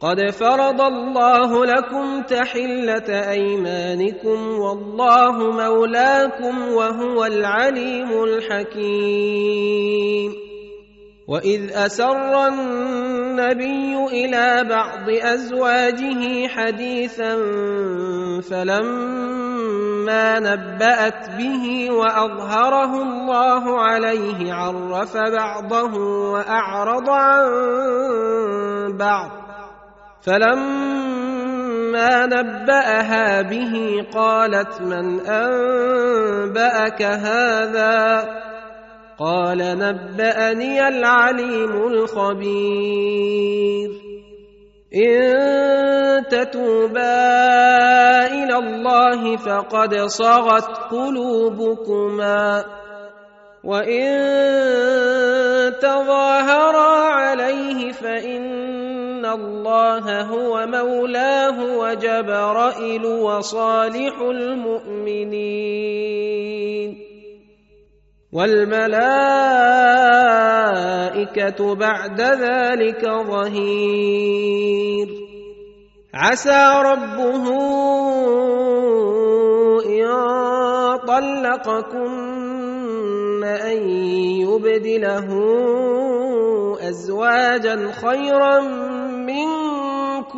قد فرض الله لكم تحلة أيمانكم والله مولاكم وهو العليم الحكيم. وإذ أسر النبي إلى بعض أزواجه حديثا فلما نبأت به وأظهره الله عليه عرف بعضه وأعرض عن بعض. فلما نبأها به قالت من أنبأك هذا؟ قال نبأني العليم الخبير. إن تتوبا إلى الله فقد صغت قلوبكما. وإن تظاهرا عليه فإن الله هو مولاه وجبرائيل وصالح المؤمنين. والملائكة بعد ذلك ظهير. عسى ربه إن طلقكن أن يبدله أزواجا خيرا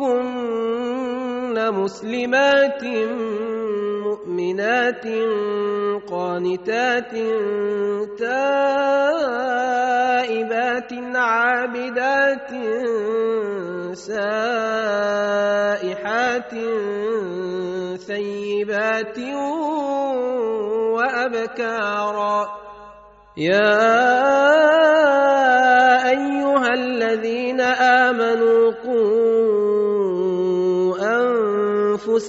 منكن مسلمات مؤمنات قانتات تائبات عابدات سائحات ثيبات وابكارا يا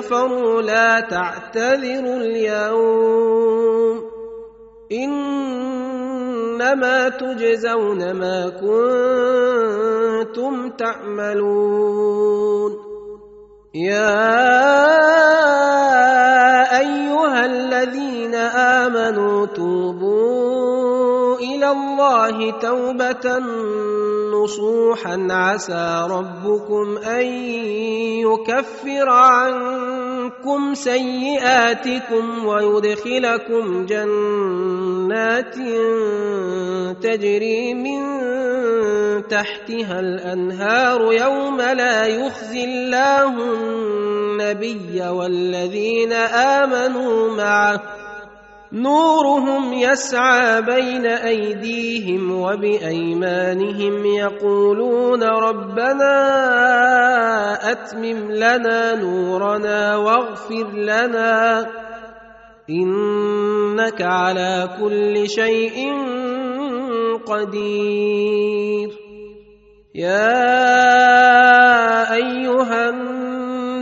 كفروا لا تعتذروا اليوم إنما تجزون ما كنتم تعملون يا أيها الذين آمنوا توبوا إلى الله توبة نصوحا. عسى ربكم أن يكفر عنكم سيئاتكم ويدخلكم جنات تجري من تحتها الأنهار. يوم لا يخزي الله النبي والذين آمنوا معه نورهم يسعى بين أيديهم وبأيمانهم يقولون ربنا أتمم لنا نورنا واغفر لنا إنك على كل شيء قدير يا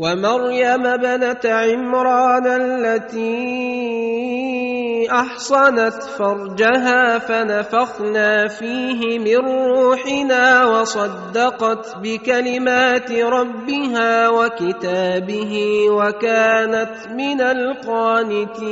ومريم بنت عمران التي أحصنت فرجها فنفخنا فيه من روحنا وصدقت بكلمات ربها وكتابه وكانت من القانتين.